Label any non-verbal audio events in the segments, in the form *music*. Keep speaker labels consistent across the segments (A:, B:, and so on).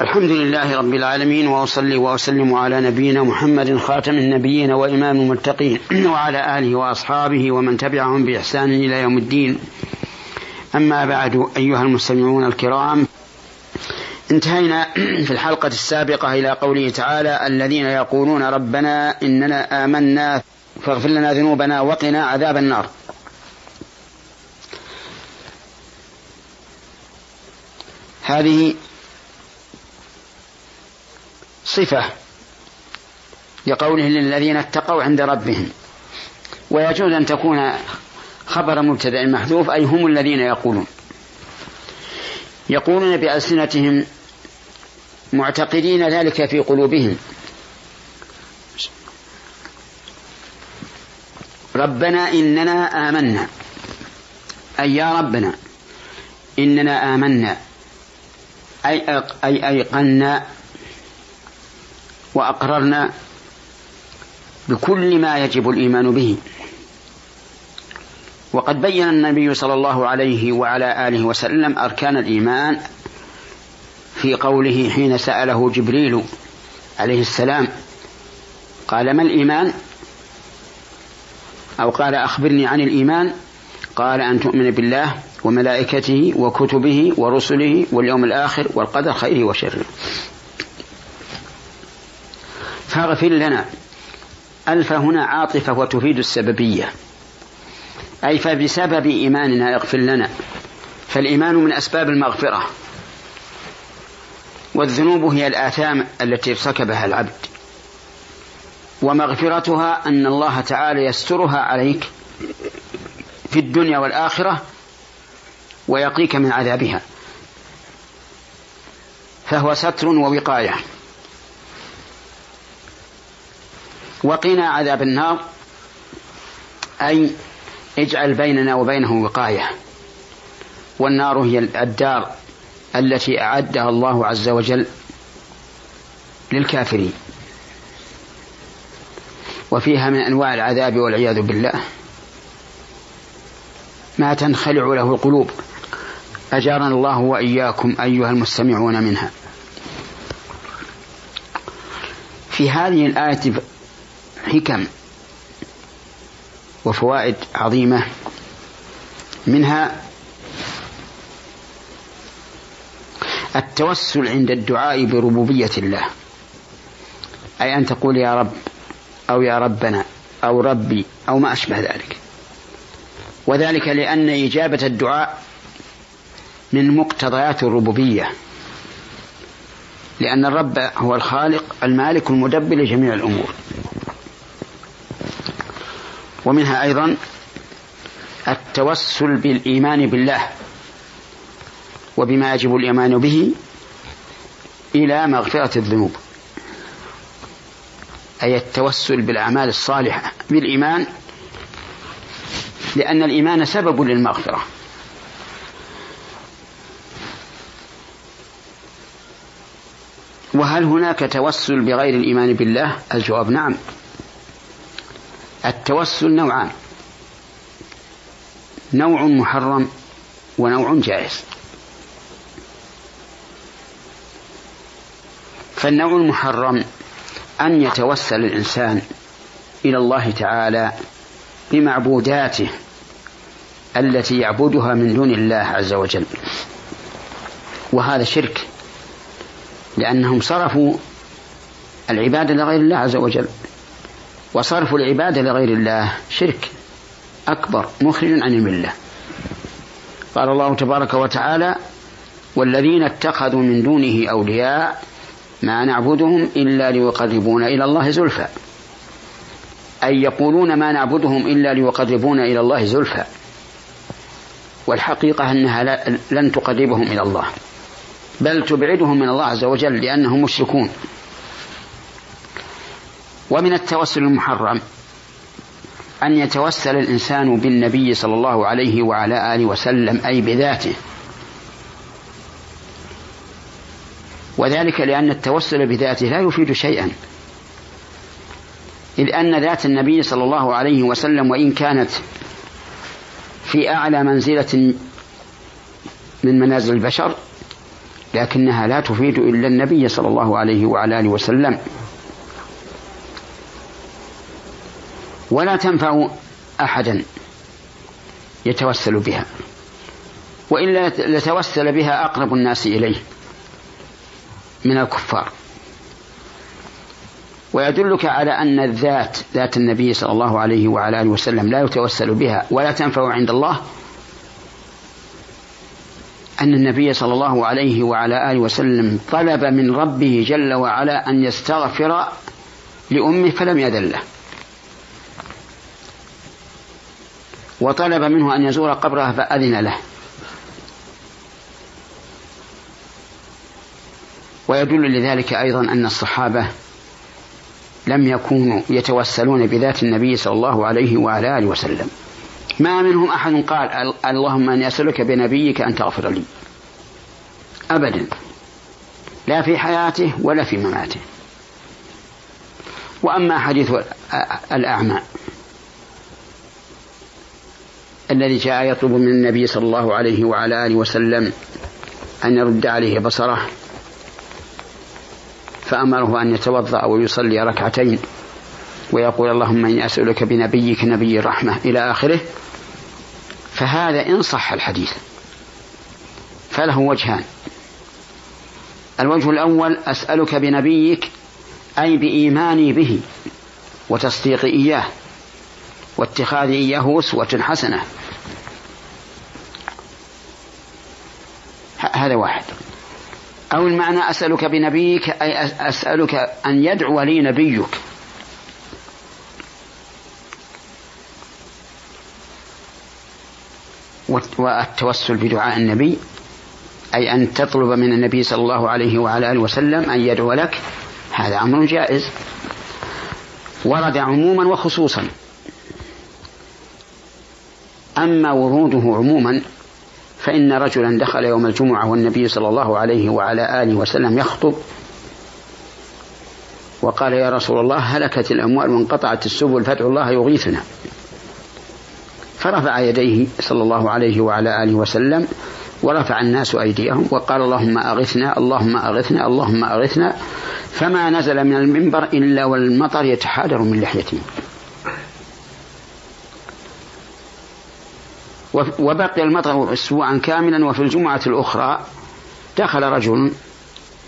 A: الحمد لله رب العالمين وأصلي وأسلم على نبينا محمد خاتم النبيين وإمام المتقين *clears throat* وعلى آله وأصحابه ومن تبعهم بإحسان إلى يوم الدين. أما بعد أيها المستمعون الكرام انتهينا *clears throat* في الحلقة السابقة إلى قوله تعالى الذين يقولون ربنا إننا آمنا فاغفر لنا ذنوبنا وقنا عذاب النار. هذه صفة لقوله للذين اتقوا عند ربهم. ويجوز أن تكون خبر مبتدأ محذوف أي هم الذين يقولون. يقولون بألسنتهم معتقدين ذلك في قلوبهم. ربنا إننا آمنا. أي يا ربنا إننا آمنا. أي أي أيقنا وأقررنا بكل ما يجب الإيمان به. وقد بين النبي صلى الله عليه وعلى آله وسلم أركان الإيمان في قوله حين سأله جبريل عليه السلام قال ما الإيمان؟ أو قال أخبرني عن الإيمان. قال أن تؤمن بالله وملائكته وكتبه ورسله واليوم الآخر والقدر خيره وشره. فاغفر لنا. ألف هنا عاطفة وتفيد السببية. أي فبسبب إيماننا اغفر لنا. فالإيمان من أسباب المغفرة. والذنوب هي الآثام التي ارتكبها العبد. ومغفرتها أن الله تعالى يسترها عليك في الدنيا والآخرة ويقيك من عذابها. فهو ستر ووقاية. وقنا عذاب النار. أي اجعل بيننا وبينه وقاية. والنار هي الدار التي أعدها الله عز وجل للكافرين. وفيها من أنواع العذاب والعياذ بالله. ما تنخلع له القلوب. أجارنا الله وإياكم أيها المستمعون منها. في هذه الآية حكم وفوائد عظيمة منها التوسل عند الدعاء بربوبية الله. أي أن تقول يا رب أو يا ربنا أو ربي أو ما أشبه ذلك. وذلك لأن إجابة الدعاء من مقتضيات الربوبية. لأن الرب هو الخالق المالك المدبر لجميع الأمور. ومنها أيضا التوسل بالإيمان بالله وبما يجب الإيمان به إلى مغفرة الذنوب. أي التوسل بالأعمال الصالحة بالإيمان لأن الإيمان سبب للمغفرة. وهل هناك توسل بغير الإيمان بالله؟ الجواب نعم. التوسل نوعان. نوع محرم ونوع جائز. فالنوع المحرم أن يتوسل الإنسان إلى الله تعالى بمعبوداته التي يعبدها من دون الله عز وجل. وهذا شرك لأنهم صرفوا العبادة لغير الله عز وجل. وصرف العبادة لغير الله شرك أكبر مخرج عن الملة. قال الله تبارك وتعالى والذين اتخذوا من دونه أولياء ما نعبدهم إلا ليقربونا إلى الله زلفى. أي يقولون ما نعبدهم إلا ليقربونا إلى الله زلفى. والحقيقة أنها لن تقربهم إلى الله بل تبعدهم من الله عز وجل لأنهم مشركون. ومن التوسل المحرم أن يتوسل الإنسان بالنبي صلى الله عليه وعلى آله وسلم أي بذاته. وذلك لأن التوسل بذاته لا يفيد شيئا. إذ أن ذات النبي صلى الله عليه وسلم وإن كانت في أعلى منزلة من منازل البشر لكنها لا تفيد إلا النبي صلى الله عليه وعلى آله وسلم. ولا تنفع أحدا يتوسل بها وإلا لتوسل بها أقرب الناس إليه من الكفار. ويدلك على أن الذات ذات النبي صلى الله عليه وعلى آله وسلم لا يتوسل بها ولا تنفع عند الله أن النبي صلى الله عليه وعلى آله وسلم طلب من ربه جل وعلا أن يستغفر لأمه فلم يذل له وطلب منه أن يزور قبرها فأذن له. ويدل لذلك أيضا أن الصحابة لم يكونوا يتوسلون بذات النبي صلى الله عليه وعلى آله وسلم. ما منهم أحد قال اللهم أني أسألك بنبيك أن تغفر لي. أبدا. لا في حياته ولا في مماته. وأما حديث الأعمى الذي جاء يطلب من النبي صلى الله عليه وعلى آله وسلم أن يرد عليه بصره فأمره أن يتوضأ ويصلي ركعتين ويقول اللهم إني أسألك بنبيك نبي الرحمة إلى آخره. فهذا إن صح الحديث فله وجهان. الوجه الأول أسألك بنبيك أي بإيماني به وتصديقي إياه واتخاذ إياه أسوة حسنة. هذا واحد. أو المعنى أسألك بنبيك أي أسألك أن يدعو لي نبيك. والتوسل بدعاء النبي أي أن تطلب من النبي صلى الله عليه وعلى آله وسلم أن يدعو لك. هذا أمر جائز. ورد عموما وخصوصا. أما وروده عموما فإن رجلا دخل يوم الجمعة والنبي صلى الله عليه وعلى آله وسلم يخطب وقال يا رسول الله هلكت الأموال وانقطعت السبل فادعو الله يغيثنا. فرفع يديه صلى الله عليه وعلى آله وسلم ورفع الناس أيديهم وقال اللهم أغثنا اللهم أغثنا اللهم أغثنا فما نزل من المنبر إلا والمطر يتحادر من لحيته وبقي المطر أسبوعا كاملا وفي الجمعة الأخرى دخل رجل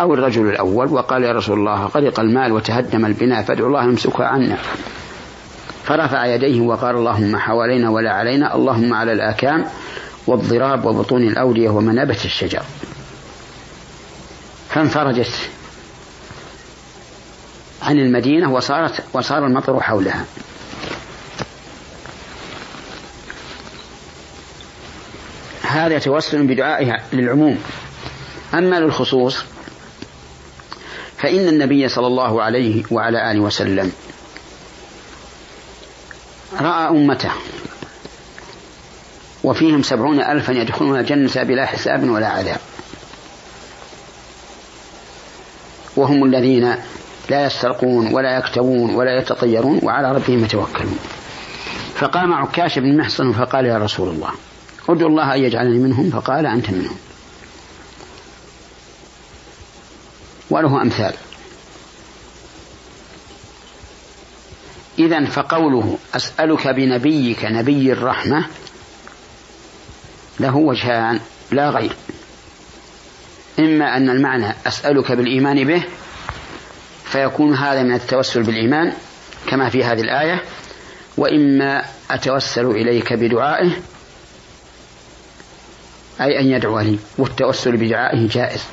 A: أو الرجل الأول وقال يا رسول الله غرق المال وتهدم البناء فادعو الله يمسكها عنا فرفع يديه وقال اللهم حوالينا ولا علينا اللهم على الآكام والضراب وبطون الأودية ومنابت الشجر. فانفرجت عن المدينة وصارت وصار المطر حولها. هذا توسل بدعائها للعموم. أما للخصوص فإن النبي صلى الله عليه وعلى آله وسلم رأى أمته وفيهم سبعون ألفا يدخلون الجنة بلا حساب ولا عذاب. وهم الذين لا يسترقون ولا يكتوون ولا يتطيرون وعلى ربهم يتوكلون. فقام عكاش بن محصن فقال يا رسول الله ادعو الله أن يجعلني منهم فقال أنت منهم. وله أمثال. إذا فقوله أسألك بنبيك نبي الرحمة له وجهان لا غير. إما أن المعنى أسألك بالإيمان به فيكون هذا من التوسل بالإيمان كما في هذه الآية وإما أتوسل إليك بدعائه أي أن يدعو لي والتوسل بدعائه جائز.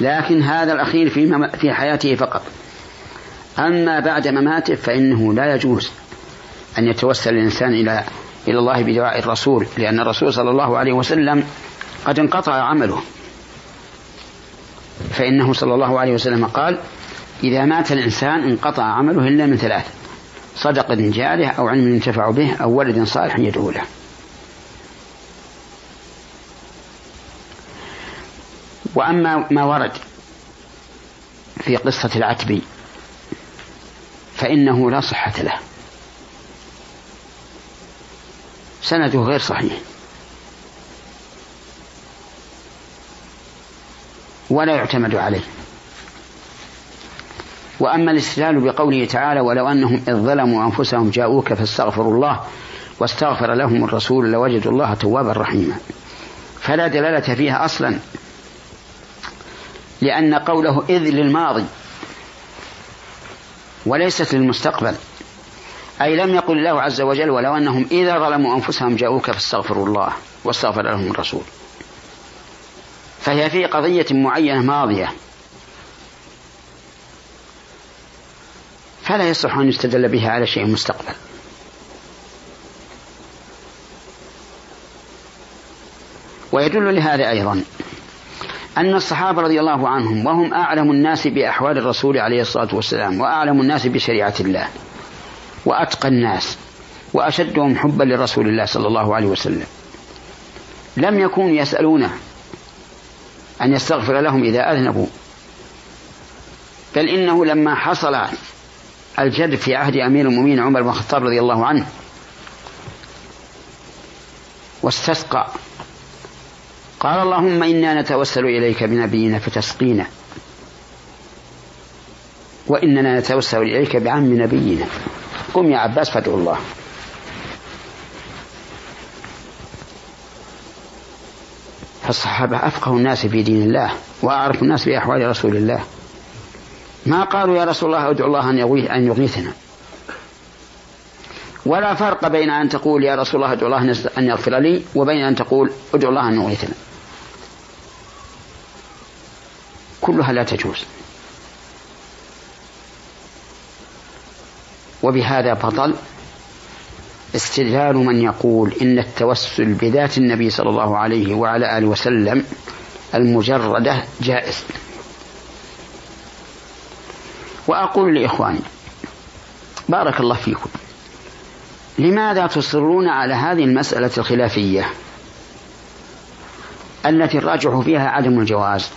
A: لكن هذا الأخير في, في حياته فقط. أما بعد مماته فإنه لا يجوز أن يتوسل الإنسان إلى إلى الله بدعاء الرسول لأن الرسول صلى الله عليه وسلم قد انقطع عمله. فإنه صلى الله عليه وسلم قال إذا مات الإنسان انقطع عمله إلا من ثلاث صدق جاره أو علم ينتفع به أو ولد صالح يدعو له. وأما ما ورد في قصة العتبي فإنه لا صحة له. سنده غير صحيح. ولا يعتمد عليه. وأما الاستدلال بقوله تعالى ولو أنهم إذ ظلموا أنفسهم جاءوك فاستغفروا الله واستغفر لهم الرسول لوجدوا الله توابا رحيما. فلا دلالة فيها أصلا. لأن قوله إذ للماضي وليست للمستقبل. أي لم يقل الله عز وجل ولو أنهم إذا ظلموا أنفسهم جاءوك فاستغفروا الله واستغفر لهم الرسول. فهي في قضية معينة ماضية. فلا يصح أن يستدل بها على شيء مستقبل. ويدل لهذا أيضا أن الصحابة رضي الله عنهم وهم أعلم الناس بأحوال الرسول عليه الصلاة والسلام وأعلم الناس بشريعة الله وأتقى الناس وأشدهم حبا لرسول الله صلى الله عليه وسلم. لم يكونوا يسألونه أن يستغفر لهم إذا أذنبوا. بل إنه لما حصل الجد في عهد أمير المؤمنين عمر بن الخطاب رضي الله عنه واستسقى قال اللهم إنا نتوسل إليك بنبينا فتسقينا. وإننا نتوسل إليك بعم نبينا. قم يا عباس فادعو الله. فالصحابة أفقه الناس في دين الله وأعرف الناس بأحوال رسول الله. ما قالوا يا رسول الله أدعو الله أن يغيثنا. ولا فرق بين أن تقول يا رسول الله أدعو الله أن يغفر لي وبين أن تقول أدعو الله أن يغيثنا. كلها لا تجوز. وبهذا بطل استدلال من يقول إن التوسل بذات النبي صلى الله عليه وعلى آله وسلم المجردة جائز. وأقول لإخواني بارك الله فيكم لماذا تصرون على هذه المسألة الخلافية التي الراجح فيها عدم الجواز؟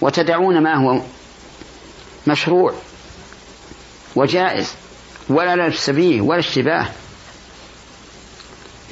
A: وتدعون ما هو مشروع وجائز ولا لبس به ولا اشتباه.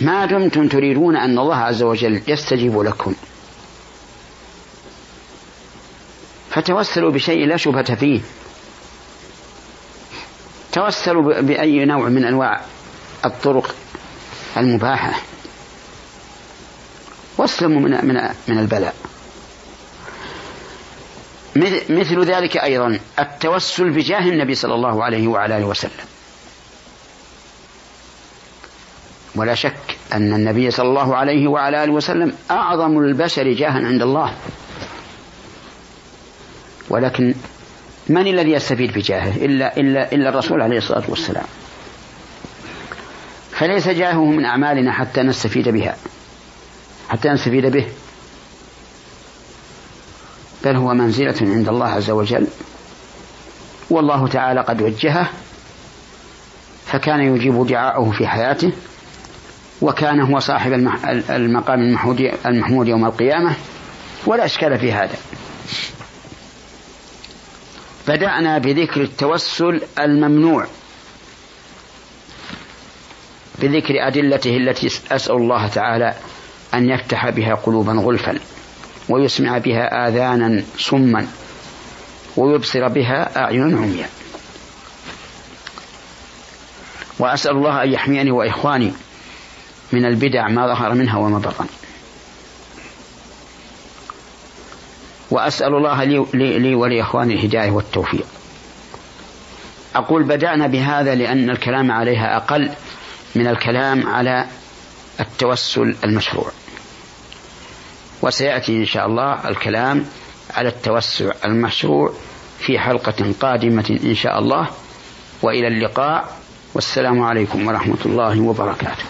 A: ما دمتم تريدون أن الله عز وجل يستجيب لكم. فتوسلوا بشيء لا شبهة فيه. توسلوا بأي نوع من أنواع الطرق المباحة. واسلموا من من البلاء. مثل ذلك أيضا التوسل بجاه النبي صلى الله عليه وعلى آله وسلم. ولا شك أن النبي صلى الله عليه وعلى آله وسلم أعظم البشر جاها عند الله. ولكن من الذي يستفيد بجاهه؟ إلا, إلا, إلا الرسول عليه الصلاة والسلام. فليس جاهه من أعمالنا حتى نستفيد بها. حتى نستفيد به. بل هو منزلة عند الله عز وجل. والله تعالى قد وجهه فكان يجيب دعاءه في حياته وكان هو صاحب المقام المحمود يوم القيامة ولا إشكال في هذا. بدأنا بذكر التوسل الممنوع بذكر أدلته التي أسأل الله تعالى أن يفتح بها قلوبا غلفا. ويسمع بها آذانا صما ويبصر بها أعين عميا وأسأل الله أن يحميني وإخواني من البدع ما ظهر منها وما بطن. وأسأل الله لي, لي, لي ولإخواني الهداية والتوفيق. أقول بدأنا بهذا لأن الكلام عليها أقل من الكلام على التوسل المشروع. وسيأتي إن شاء الله الكلام على التوسع المشروع في حلقة قادمة إن شاء الله. وإلى اللقاء. والسلام عليكم ورحمة الله وبركاته.